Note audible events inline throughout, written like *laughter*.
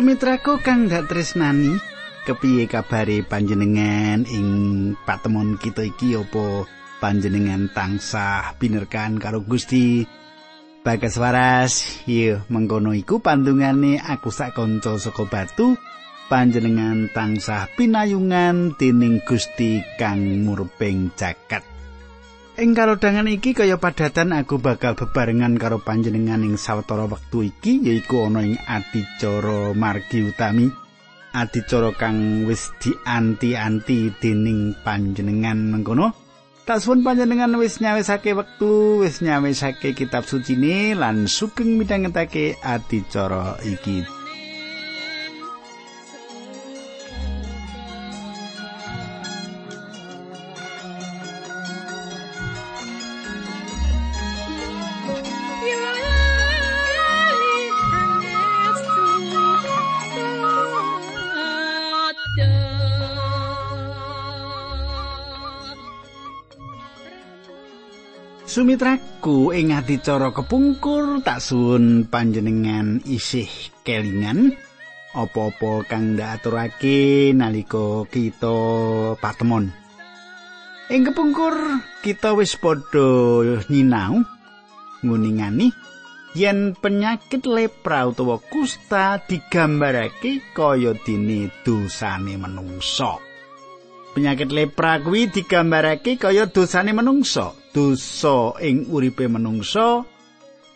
Sumitraku kang dak tresnani, kepiye kabare panjenengan ing patemon kita iki apa panjenengan tansah binerkan karo Gusti? Bagas waras, iya mengkono iku pandungane aku sak kanca saka batu panjenengan tansah pinayungan dening Gusti kang murping jagat. Ing karodhangan iki kaya padatan aku bakal bebarengan karo panjenengan ing sawetara wektu iki yaiku ana ing adicara margi utami. Adicara kang wis dianti-anti dening panjenengan mengkono. Tak suwun panjenengan wis nyawisake wektu wis nyawisake kitab suci ne lan sugeng midhangetake adicara iki Sumitraku ing adicara kepungkur tak suwun panjenengan isih kelingan apa-apa kang ndak aturake nalika kita patemon. Ing kepungkur kita wis padha nyinau nguningani yen penyakit lepra utawa kusta digambarake kaya dene dosane manungsa. Penyakit lepra kuwi digambarake kaya dosane manungsa. Dosa ing uripe manungsa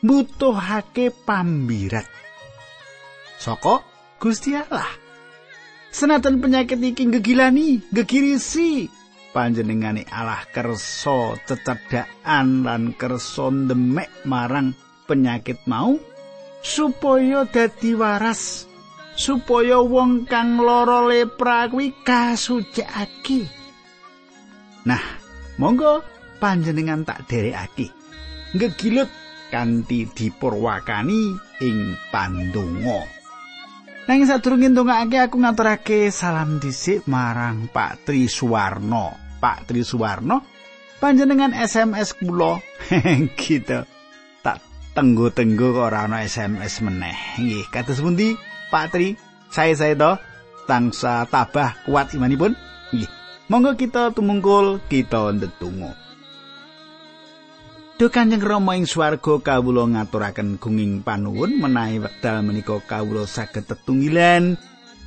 mbutuhake pambirat. Saka Gusti Allah. Senajan penyakit iki ngegilani gegirisi panjenengane Allah kersa cecedhakan lan kersa demek marang penyakit mau supaya dadi waras supaya wong kang lara lepra kuwi kasucikake. Nah monggo panjenengan tak derekake. Ngegilut kanthi dipurwakani ing pandonga. Nanging sadurunge ndongake aku ngaturake salam dhisik marang Pak Tri Suwarno. Pak Tri Suwarno, panjenengan SMS kula *laughs* gitu. Tak tenggo-tenggo kok ora ana SMS meneh. Nggih, kados pundi Pak Tri? Saya-saya to tangsa tabah kuat imanipun. Nggih. Monggo kita tumungkul kita ndedonga. Duh Kanjeng Rama ing swarga kawula ngaturaken gunging panuwun menawi wekdal menika kawula saged tetunggilan.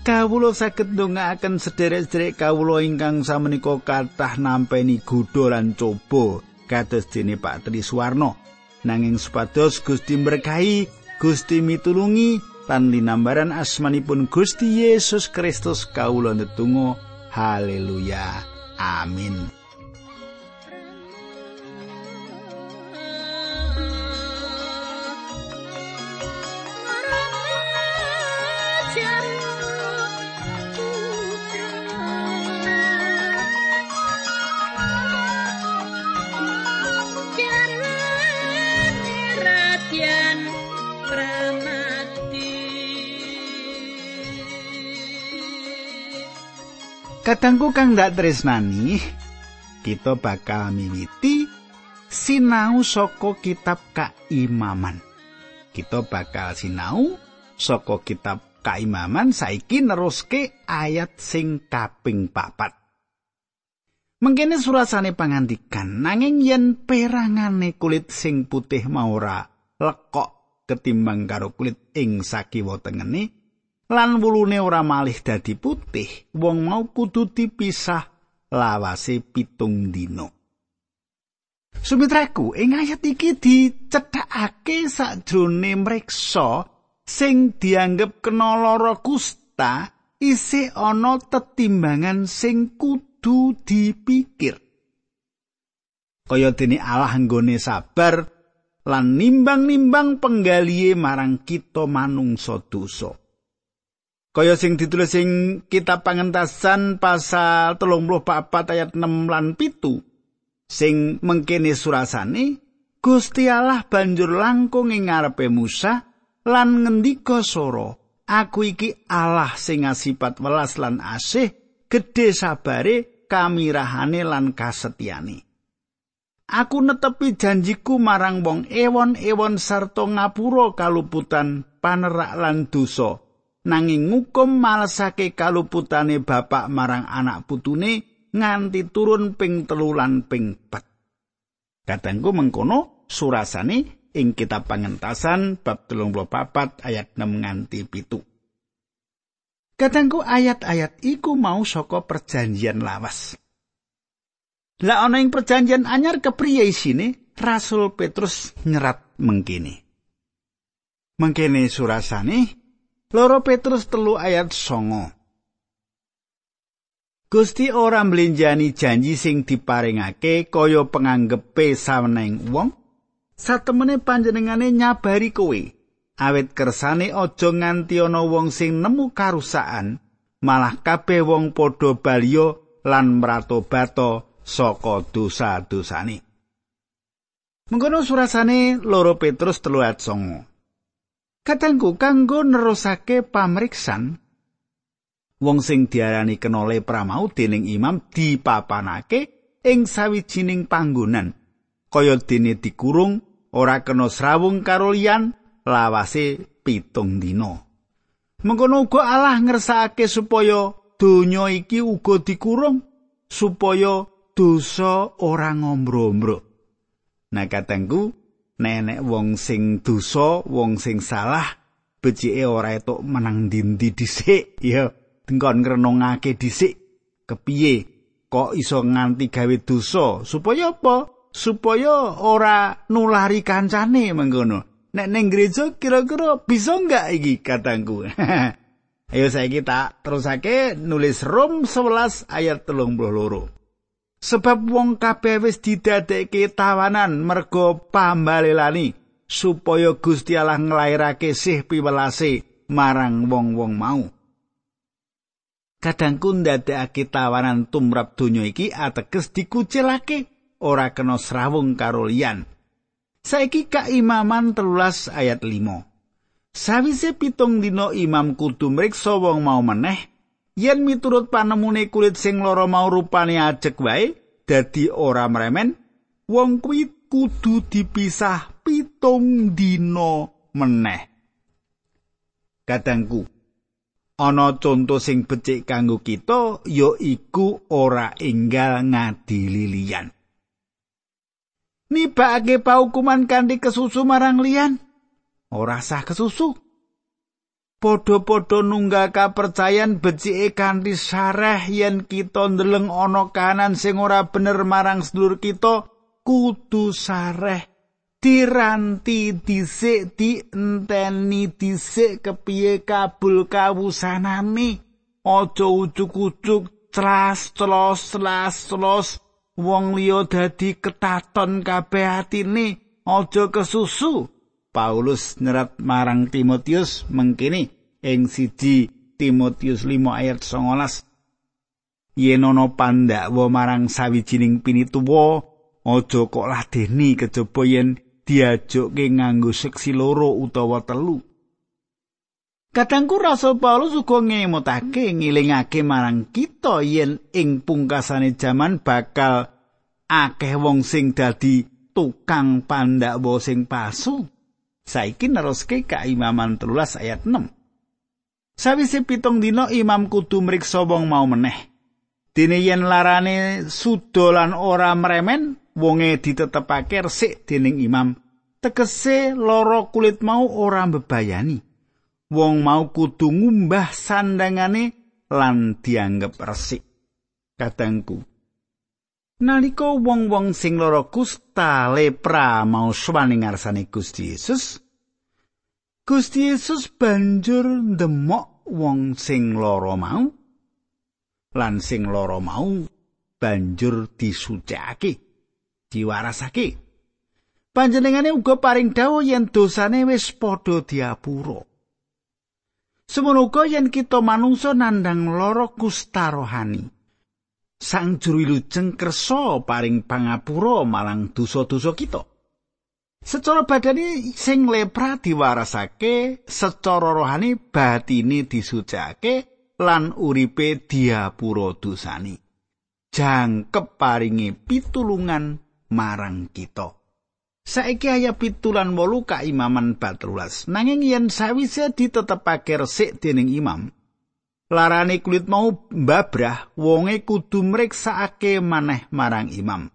Kawula saged ndongaaken sederek-sederek kawula ingkang samenika kathah nampeni godha lan coba kados dene Pak Tri Suwarno. Nanging supados Gusti berkahi Gusti mitulungi lan linambaran asmanipun Gusti Yesus Kristus kawula ndedonga. Haleluya. Amin Kadangku kang ndak tresnani, kita bakal miwiti sinau saka kitab Kaimaman. Kita bakal sinau saka kitab Kaimaman saiki neruske ayat sing kaping papat. Mengkene surasane pangandikan nanging yen perangane kulit sing putih maura lekok ketimbang karo kulit ing sakiwa tengene lan wulune ora malih dadi putih, wong mau kudu dipisah lawase pitung dino. Sumitraku, ing ayat iki dicethakake sakjroning mreksa sing dianggep kena lara kusta isih ana tetimbangan sing kudu dipikir. Kaya dene Allah nggone sabar lan nimbang-nimbang penggalihe marang kita manungsa dosa. Kaya sing ditulis ing kitab pangentasan pasal 34 ayat 6 lan pitu sing mengkene surasane Gusti Allah banjur langkung ing ngarepe Musa lan ngendika soro aku iki Allah sing ngasipat welas lan asih gedhe sabare kamirahane lan kasetyane Aku netepi janjiku marang wong ewon-ewon sarta ngapura kaluputan panerak lan dosa nanging ngukum malesake kaluputane bapak marang anak putune nganti turun ping telu lan ping pat. Kadangku mengkono surasane ing kitab pangentasan bab 34 ayat 6 nganti pitu. Kadangku ayat-ayat iku mau saka perjanjian lawas. Lah ana ing perjanjian anyar kepriye isine? Rasul Petrus nyerat mengkini. Mengkini surasane Loro Petrus telu ayat songo. Gusti ora mlenjani janji sing diparingake kaya penganggepe saweneng wong. Satemene panjenengane nyabari kowe. Awit kersane aja nganti ana wong sing nemu karusakan, malah kabeh wong padha baliyo lan mratobato saka dosa-dosane. Mengkono surasane loro Petrus telu ayat songo. Katangku kanggo nerusake pamriksan wong sing diarani kena lepra mau dening imam dipapanake ing sawijining panggonan kaya dene dikurung ora kena srawung karo liyan lawase pitung dina. Mengkono uga Allah ngersakake supaya donya iki uga dikurung supaya dosa ora ngombro-ombro. Nah katangku nenek wong sing dosa, wong sing salah, becike ora etuk menang dindi dhisik, ya dengkon ngrenungake dhisik kepiye kok iso nganti gawe dosa supaya apa? Supaya ora nulari kancane mengkono. Nek ning gereja kira-kira bisa enggak iki katangku? *laughs* Ayo saiki tak terusake nulis Rom 11 ayat 32. Sebab wong kabeh wis didadekke tawanan merga pambalelani supaya Gusti Allah nglairake sih piwelase marang wong-wong mau. Kadangku ndadekake tawanan tumrap donya iki ateges dikucilake ora kena srawung karo liyan. Saiki kaimaman telulas ayat 5. Sawise pitung dina imam kudu mriksa wong mau meneh, yen miturut panemune kulit sing lara mau rupane ajek wae dadi ora mremen wong kuwi kudu dipisah pitung dina meneh. Kadangku ana conto sing becik kanggo kita ya iku ora enggal ngadili liyan nibake paukuman kanthi kesusu marang liyan? Ora sah kesusu padha-padha nunggah kapercayan becike kanthi sareh yen kita ndeleng ana kanan sing ora bener marang sedulur kita kudu sareh. Diranti dhisik dienteni dhisik kepiye kabul kawusanane. Aja ucuk-ucuk tras tlos tras tlos wong liya dadi ketaton kabeh atine. Aja kesusu Paulus nyerat marang Timotius mengkini ing siji Timotius 5 ayat 19 Yen ana pandakwa marang sawijining pinituwa aja kok ladeni kejaba yen diajokke nganggo seksi loro utawa telu Kadangku Rasul Paulus uga ngemotake ngilingake marang kita yen ing pungkasane jaman bakal akeh wong sing dadi tukang pandakwa sing palsu. Saiki neruske kaimaman 13 ayat 6. Sawise pitung dina imam kudu mriksa wong mau meneh. Dene yen larane sudo lan ora mremen, wonge ditetepake resik dening imam. Tegese loro kulit mau ora mbebayani. Wong mau kudu ngumbah sandangane lan dianggep resik. Kadangku, Nalika wong-wong sing lara kusta lepra mau swaning ngarsane Gusti Yesus, Gusti Yesus banjur ndemok wong sing lara mau lan sing lara mau banjur disucikake, diwarasake. Panjenengane uga paring dawuh yen dosane wis padha diapura. Semono yen kita manungsa nandang lara kusta rohani. Sang juru wilujeng kersa paring pangapura malang dosa-dosa kita. Secara badani sing lepra diwarasake, secara rohani batine disucake lan uripe diapura dosani. Jangkep paringi pitulungan marang kita. Saiki ayat pitulan wolu kaimaman batrulas. Nanging yen sawise ditetepake resik dening imam, larane kulit mau mbabrah, wonge kudu mriksakake maneh marang imam.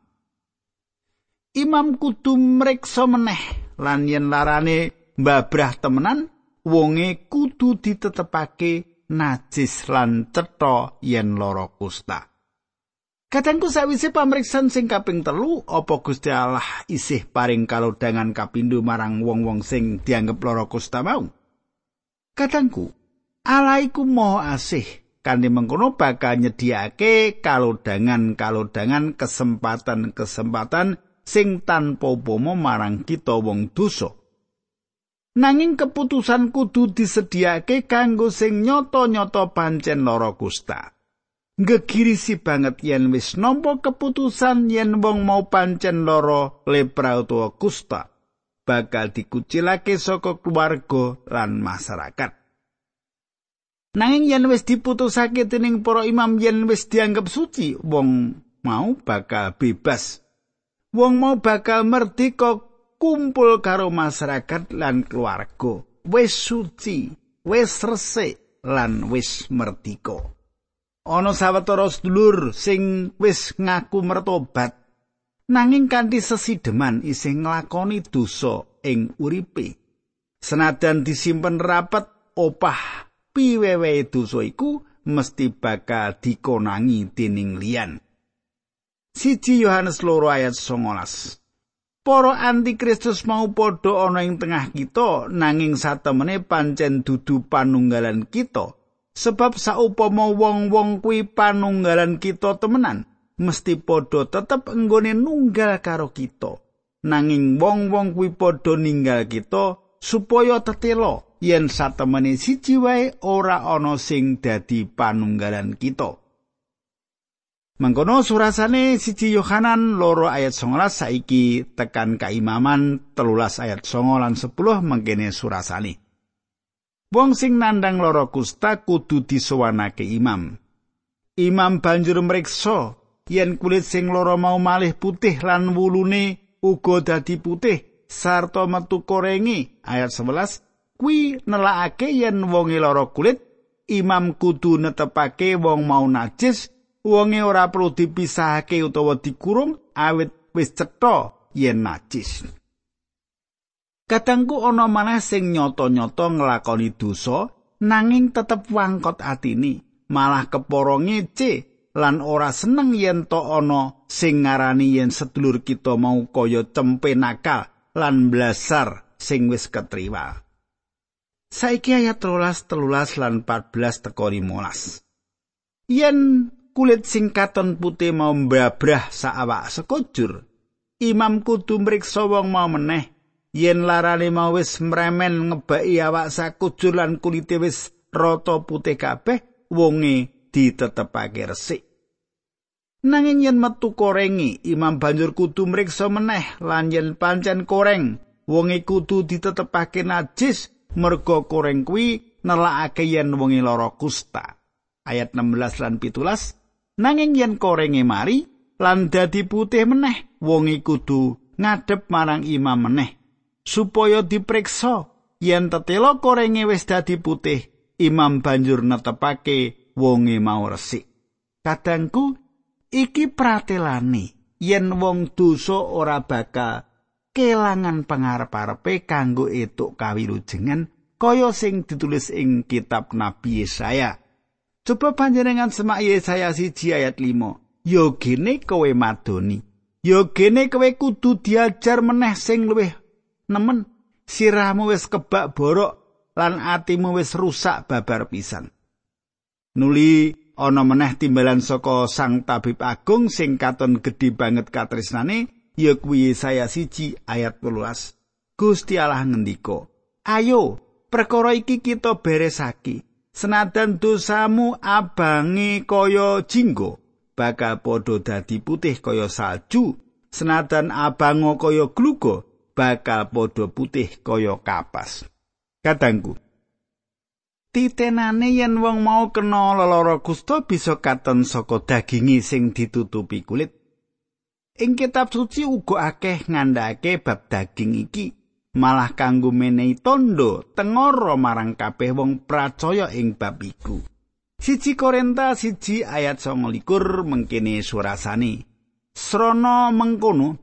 Imam kudu mriksa meneh lan yen larane mbabrah temenan, wonge kudu ditetepake najis lan cetha yen lara kusta. Kadangku sawise pamriksan sing kaping telu, apa Gusti Allah isih paring kalodhangan kapindo marang wong-wong sing dianggep lara kusta mau? Kadangku, Allah iku maha asih kanthi mengkono bakal nyediake kalodhangan-kalodhangan kesempatan-kesempatan sing tanpa upama marang kita wong dosa. Nanging keputusan kudu disediake kanggo sing nyata-nyata pancen lara kusta. ngegirisi banget yen wis nampa keputusan yen wong mau pancen lara lepra utawa kusta bakal dikucilake saka keluarga lan masyarakat. Nanging yen wis diputusake dening para imam yen wis dianggap suci, wong mau bakal bebas. Wong mau bakal merdeka kumpul karo masyarakat lan keluarga. Wis suci, wis resik lan wis merdeka. ana sawetara sedulur sing wis ngaku mertobat nanging kanthi sesideman isih nglakoni dosa ing uripe senajan disimpen rapet opah piwewe dosa iku mesti bakal dikonangi dening liyan. Siji Yohanes loro ayat 19 Para antikristus mau padha ana ing tengah kita nanging satemene pancen dudu panunggalan kita. Sebab saupama wong-wong kuwi panunggalan kita temenan, mesti padha tetep enggone nunggal karo kita. Nanging wong-wong kuwi padha ninggal kita supaya tetelo yen satemene siji wae ora ana sing dadi panunggalan kita. Mangkono surasane siji Yohanan loro ayat 19 saiki tekan kaimaman telulas ayat 9 lan 10 mangkene surasane. Wong sing nandang lara kusta kudu disowanake imam. Imam banjur mriksa yen kulit sing lara mau malih putih lan wulune uga dadi putih sarta metu korengi ayat 11 kuwi nelakake yen wonge lara kulit imam kudu netepake wong mau najis wonge ora perlu dipisahake utawa dikurung awit wis cetha yen najis. Kadangku ana maneh sing nyata-nyata nglakoni dosa nanging tetep wangkot atini, malah kepara ngece lan ora seneng yen to ana sing ngarani yen sedulur kita mau kaya cempe nakal lan blasar sing wis ketriwa. Saiki ayat 13 telulas lan 14 teko 15. Yen kulit sing katon putih mau mbabrah sak awak sekujur, imam kudu mriksa wong mau meneh yen larane mau wis mremen ngebaki awak sakujur lan kulite wis rata putih kabeh wonge ditetepake resik nanging yen metu korengi imam banjur kudu mriksa meneh lan yen pancen koreng wonge kudu ditetepake najis merga koreng kuwi nelakake yen wonge lara kusta. Ayat 16 lan 17 nanging yen korenge mari lan dadi putih meneh wonge kudu ngadep marang imam meneh. Supaya dipriksa yen tetelo korenge wis dadi putih imam banjur netepake wonge mau resik. Kadangku iki pratelane yen wong dosa ora bakal kelangan pangarep-arepe kanggo etuk kawilujengan kaya sing ditulis ing kitab Nabi Yesaya. Coba panjenengan semak Yesaya siji ayat 5. Yo gene kowe madoni. Yo gene kowe kudu diajar meneh sing luwih nemen sirahmu wis kebak borok lan atimu wis rusak babar pisan nuli ana meneh timbalan saka sang tabib agung sing katon gedhe banget katresnane ya kuwi saya siji ayat 12 Gusti Allah ngendika ayo perkara iki kita beresake senadan dosamu abange kaya jinggo bakal padha dadi putih kaya salju senadan abango kaya glugo bakal padha putih kaya kapas. Kadangku. Titenane yen wong mau kena lara kusta bisa katon saka dagingi sing ditutupi kulit. Ing kitab suci uga akeh ngandhake bab daging iki malah kanggo menehi tondo tengoro marang kabeh wong pracaya ing bab iku. Siji Korinta siji ayat 29 mengkene surasane. Srana mengkono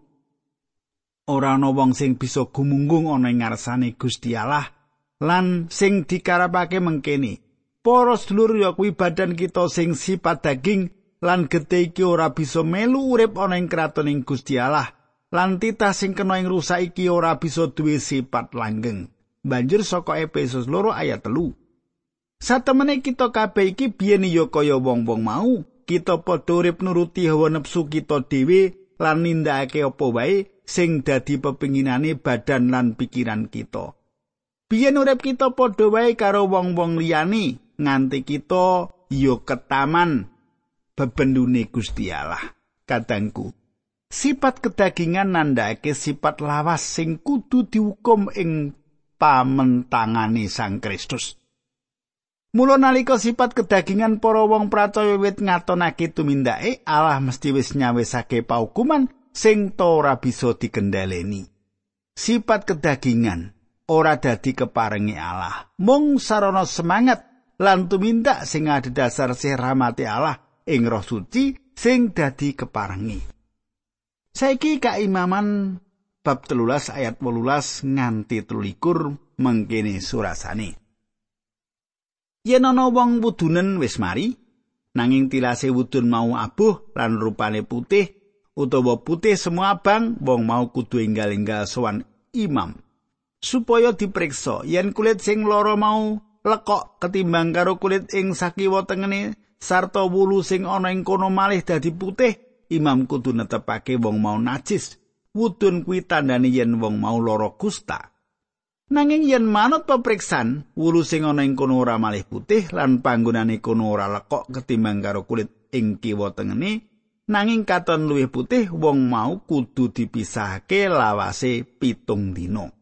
ora ana wong sing bisa gumunggung ana ing ngarsane Gusti Allah lan sing dikarepake mengkene. Para sedulur ya kuwi badan kita sing sifat daging lan getih iki ora bisa melu urip ana ing kratoning Gusti Allah. Lan titah sing kena ing rusak iki ora bisa duwe sifat langgeng. Banjur saka Efesus loro ayat telu. Satemene kita kabeh iki biyen ya kaya wong-wong mau. Kita padha urip nuruti hawa nepsu kita dhewe lan nindakake apa wae sing dadi pepinginane badan lan pikiran kita. Biyen urip kita padha wae karo wong-wong liyane nganti kita ya ketaman bebendune Gusti Allah. Kadangku, sifat kedagingan nandhake sifat lawas sing kudu dihukum ing pamentangane Sang Kristus. Mula nalika sifat kedagingan para wong pracaya wit ngatonake tumindake, Allah mesti wis nyawisake paukuman sing ora bisa dikendhaleni. Sifat kedagingan ora dadi keparengi Allah. Mung sarana semangat lan tumindak sing adhedhasar sih rahmati Allah ing roh suci sing dadi keparengi. Saiki kaimaman bab telulas ayat wolulas nganti telulikur mengkene surasane. Yen ana wong wudunen wis mari, nanging tilase wudun mau abuh lan rupane putih utawa putih semua abang, wong mau kudu enggal-enggal sowan imam supaya diperiksa yen kulit sing loro mau lekok ketimbang karo kulit ing sakiwa tengene sarta wulu sing ana ing kono malih dadi putih, imam kudu netepake wong mau najis. Wudun kuwi tandane yen wong mau lara kusta. Nanging yen manut pepriksan, wulu sing ana ing kono ora malih putih lan panggonane kono ora lekok ketimbang karo kulit ing kiwa tengene, nanging katon luwih putih wong mau kudu dipisahake lawase pitung dino.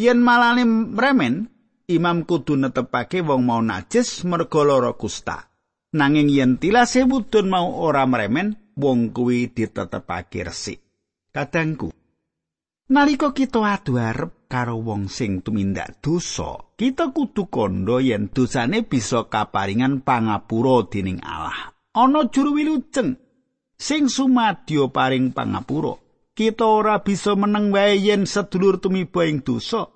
Yen malane remen, imam kudu netepake wong mau najis merga lara kusta. Nanging yen tilase wudun mau ora meremen wong kuwi ditetepake resik. Kadangku nalika kita adu arep karo wong sing tumindak dosa kita kudu kandha yen dosane bisa kaparingan pangapura dening Allah. Ana juru wilujeng sing sumadyo paring pangapura. Kita ora bisa meneng wae yen sedulur tumiba ing dosa.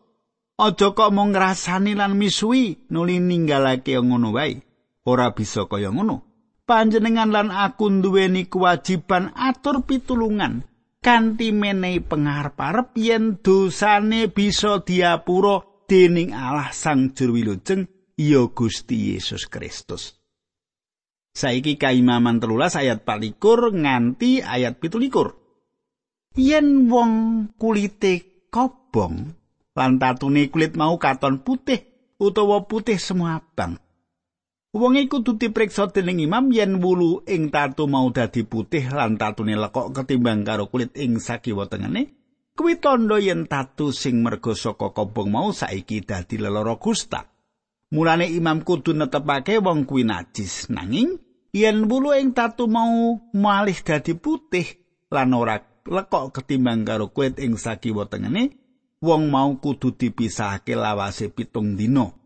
Aja kok mung ngrasani lan misuwi nuli ninggalake ngono wae ora bisa kaya ngono. Panjenengan lan aku duweni kewajiban atur pitulungan kanthi menehi pengarep-arep yen dosane bisa diapura dening Allah Sang Juru Wilujeng ya Gusti Yesus Kristus. Saiki kaimaman telulas ayat palikur nganti ayat pitulikur. Yen wong kulite kobong lan tatune kulit mau katon putih utawa putih semua abang. Wong iku kudu dipriksa dening imam yen wulu ing tatu mau dadi putih lan tatune lekok ketimbang karo kulit ing sakiwa tengene. Kuwi tandha yen tatu sing merga saka kobong mau saiki dadi lelara kusta. Mulane imam kudu netepake wong kuwi najis nanging yen wulu ing tatu mau malih dadi putih lan ora lekok ketimbang karo kulit ing sakiwa tengene, wong mau kudu dipisahake lawase pitung dina.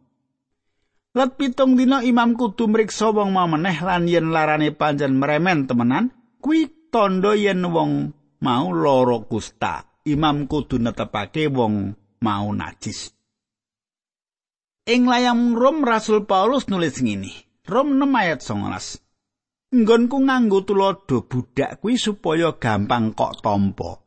Let pitung dina imam kudu mriksa wong mau meneh lan yen larane pancen meremen temenan, kuwi tandha yen wong mau lara kusta. Imam kudu netepake wong mau najis. Ing layang Rom Rasul Paulus nulis ngene. Rom 6 ayat 19. Nggonku nganggo tulodo budak kuwi supaya gampang kok tampa.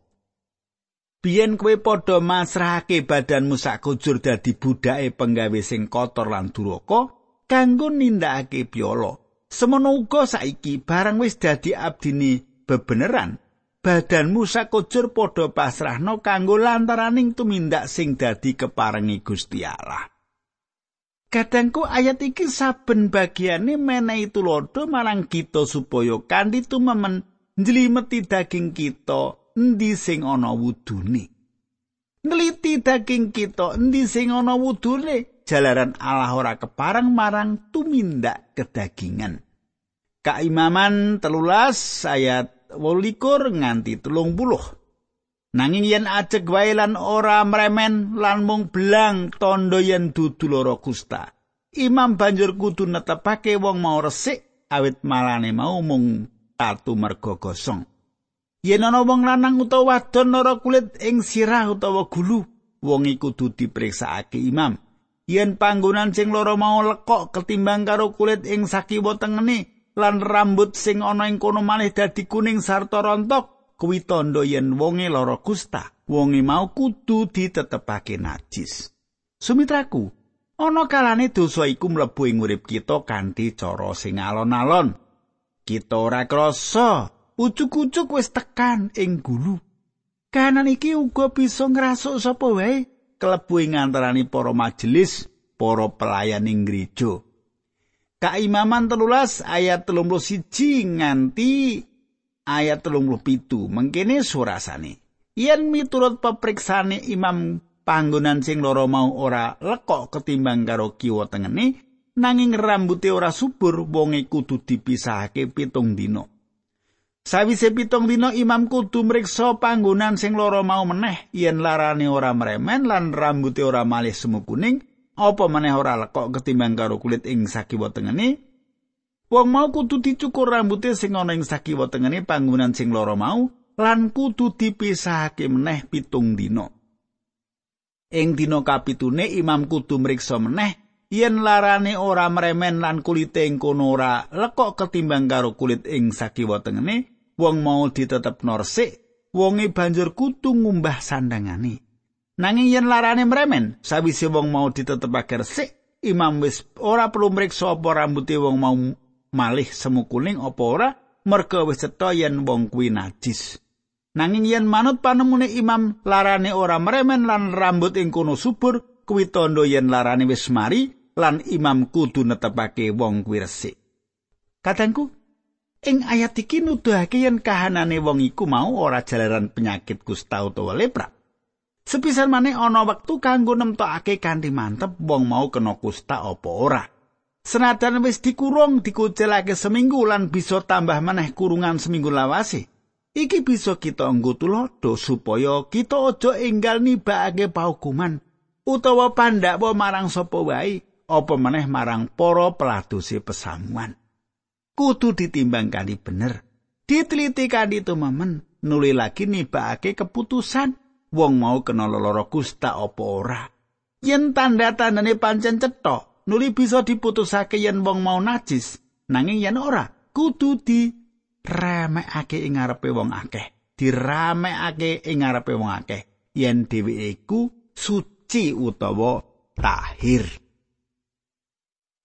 Biyen kowe padha masrahake badanmu sak dadi budake penggawe sing kotor lan duraka kanggo nindakake piolo. Semono uga saiki barang wis dadi abdini bebeneran, badanmu sak padha pasrahno kanggo lantaraning tumindak sing dadi keparengi Gusti Allah. Kadangku ayat iki saben bagiane menehi tulodo marang kita supaya kanthi tumemen njlimeti daging kita endi sing ana wudune nliti daging kita endi sing ana wudune jalaran Allah ora keparang marang tumindak kedagingan Kaimaman telulas ayat wolikur nganti telung puluh. Nanging yen ajeg wae lan ora mremen lan mung belang tondo yen dudu lara kusta. Imam banjur kudu netepake wong mau resik awit malane mau mung tatu mergo gosong. Yen ana wong lanang utawa wadon lara kulit ing sirah utawa gulu, wong iku kudu dipriksakake imam. Yen panggonan sing lara mau lekok ketimbang karo kulit ing sakiwa tengene lan rambut sing ana ing kono malih dadi kuning sarta rontok, kuwi tandha yen wonge lara kusta. Wonge mau kudu ditetepake najis. Sumitraku, ana kalane dosa iku mlebu ing urip kita kanthi cara sing alon-alon. Kita ora krasa, ucuk-ucuk wis tekan ing gulu. Kanan iki uga bisa ngrasuk sapa wae klebu ing antarane para majelis, para pelayan ing gereja. Kaimaman telulas ayat telung siji nganti ayat telung pitu mengkene surasane. Yen miturut pepriksane imam panggonan sing loro mau ora lekok ketimbang karo kiwa tengene, nanging rambuté ora subur wonge kudu dipisahake pitung dino. Sawise pitung dina imam kudu mriksa panggonan sing loro mau meneh yen larane ora mremen lan rambuté ora malih semu kuning apa meneh ora lekok ketimbang karo kulit ing sakiwa tengene? Wong mau kudu dicukur rambuté sing ana ing sakiwa tengene panggonan sing loro mau lan kudu dipisahake meneh pitung dina. Ing dina kapitune imam kudu mriksa meneh yen larane ora mremen lan kulite ing kono ora lekok ketimbang karo kulit ing sakiwa tengene wong mau ditetepno resik, wonge banjur kutu ngumbah sandangane. Nanging yen larane mremen, sawise wong mau ditetepake resik, imam wis ora perlu mriksa apa rambuté wong mau malih semu kuning apa ora, merga wis cetha yen wong kuwi najis. Nanging yen manut panemune imam larane ora mremen lan rambut ing kono subur, kuwi tandha yen larane wis mari lan imam kudu netepake wong kuwi resik. Kadangku, Ing ayat iki nuduhake yen kahanane wong iku mau ora jalaran penyakit kusta utawa lepra. Sepisan maneh ana wektu kanggo nemtokake kanthi mantep wong mau kena kusta apa ora. Senajan wis dikurung dikucilake seminggu lan bisa tambah maneh kurungan seminggu lawase. Iki bisa kita nggo tulodo supaya kita aja enggal nibakake paukuman utawa pandhakwa marang sapa wae apa maneh marang para peladose pesamuan. Kudu ditimbang kali bener. Diteliti kali tumemen, nuli lagi nibake keputusan wong mau kena loro kusta apa ora. Yen tanda-tandane pancen cetha, nuli bisa diputusake yen wong mau najis, nanging yen ora, kudu di ramekake ing ngarepe wong akeh. Diramekake ing ngarepe wong akeh yen dheweke iku suci utawa tahir.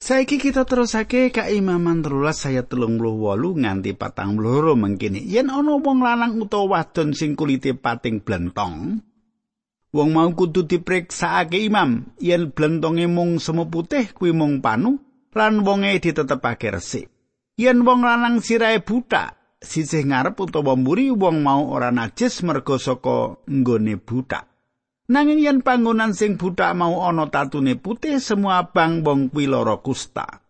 Saiki kita terusake ka imaman terulas saya telung puluh wolu nganti patang loro mengkini. Yen ana wong lanang utawa wadon sing kulite pating blentong, wong mau kudu dipriksakake imam. Yen blentonge mung semu putih kuwi mung panu lan wonge ditetepake resik. Yen wong lanang sirahe buta, sisih ngarep utawa mburi wong mau ora najis merga saka nggone buta. Nanging yen panggonan sing buta mau ana tatune putih semua abang wong kuwi lara kusta.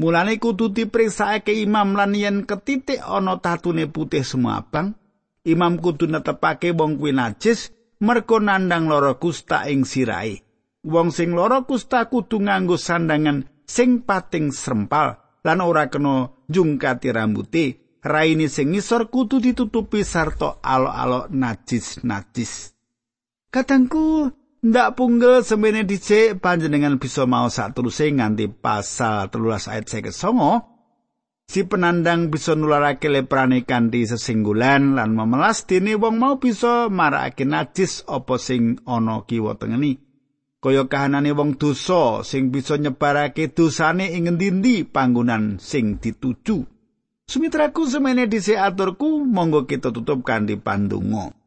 Mulane kudu dipriksakake imam lan yen ketitik ana tatune putih semua abang, imam kudu netepake wong kuwi najis merga nandang lara kusta ing sirahe. Wong sing lara kusta kudu nganggo sandangan sing pating srempal lan ora kena jungkati rambuté. Raine sing ngisor kudu ditutupi sarta alok-alok najis-najis. Katangku ndak punggel semene dicek panjenengan bisa mau sak teruse nganti pasal telulas ayat saya songo. Si penandang bisa nularake leprane kanthi sesinggulan lan memelas dene wong mau bisa marakake najis apa sing ana kiwa tengeni. Kaya kahanane wong dosa sing bisa nyebarake dosane ing ngendi panggonan sing dituju. Sumitraku semene dhisik aturku monggo kita tutup kanthi pandonga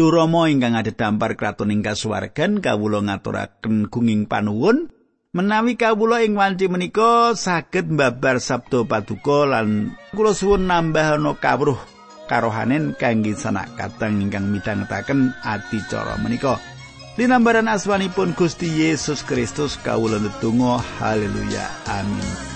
Durama ingkang adhedhampar kraton ing kasuwargan kawula ngaturaken gunging panuwun menawi kawula ing wanci menika saged mbabar sabda paduka lan kula suwun nambah ana kawruh karohanen kangge sanak kateng ingkang midhangetaken adicara menika. Linambaran aswanipun Gusti Yesus Kristus kawula ndedonga haleluya amin.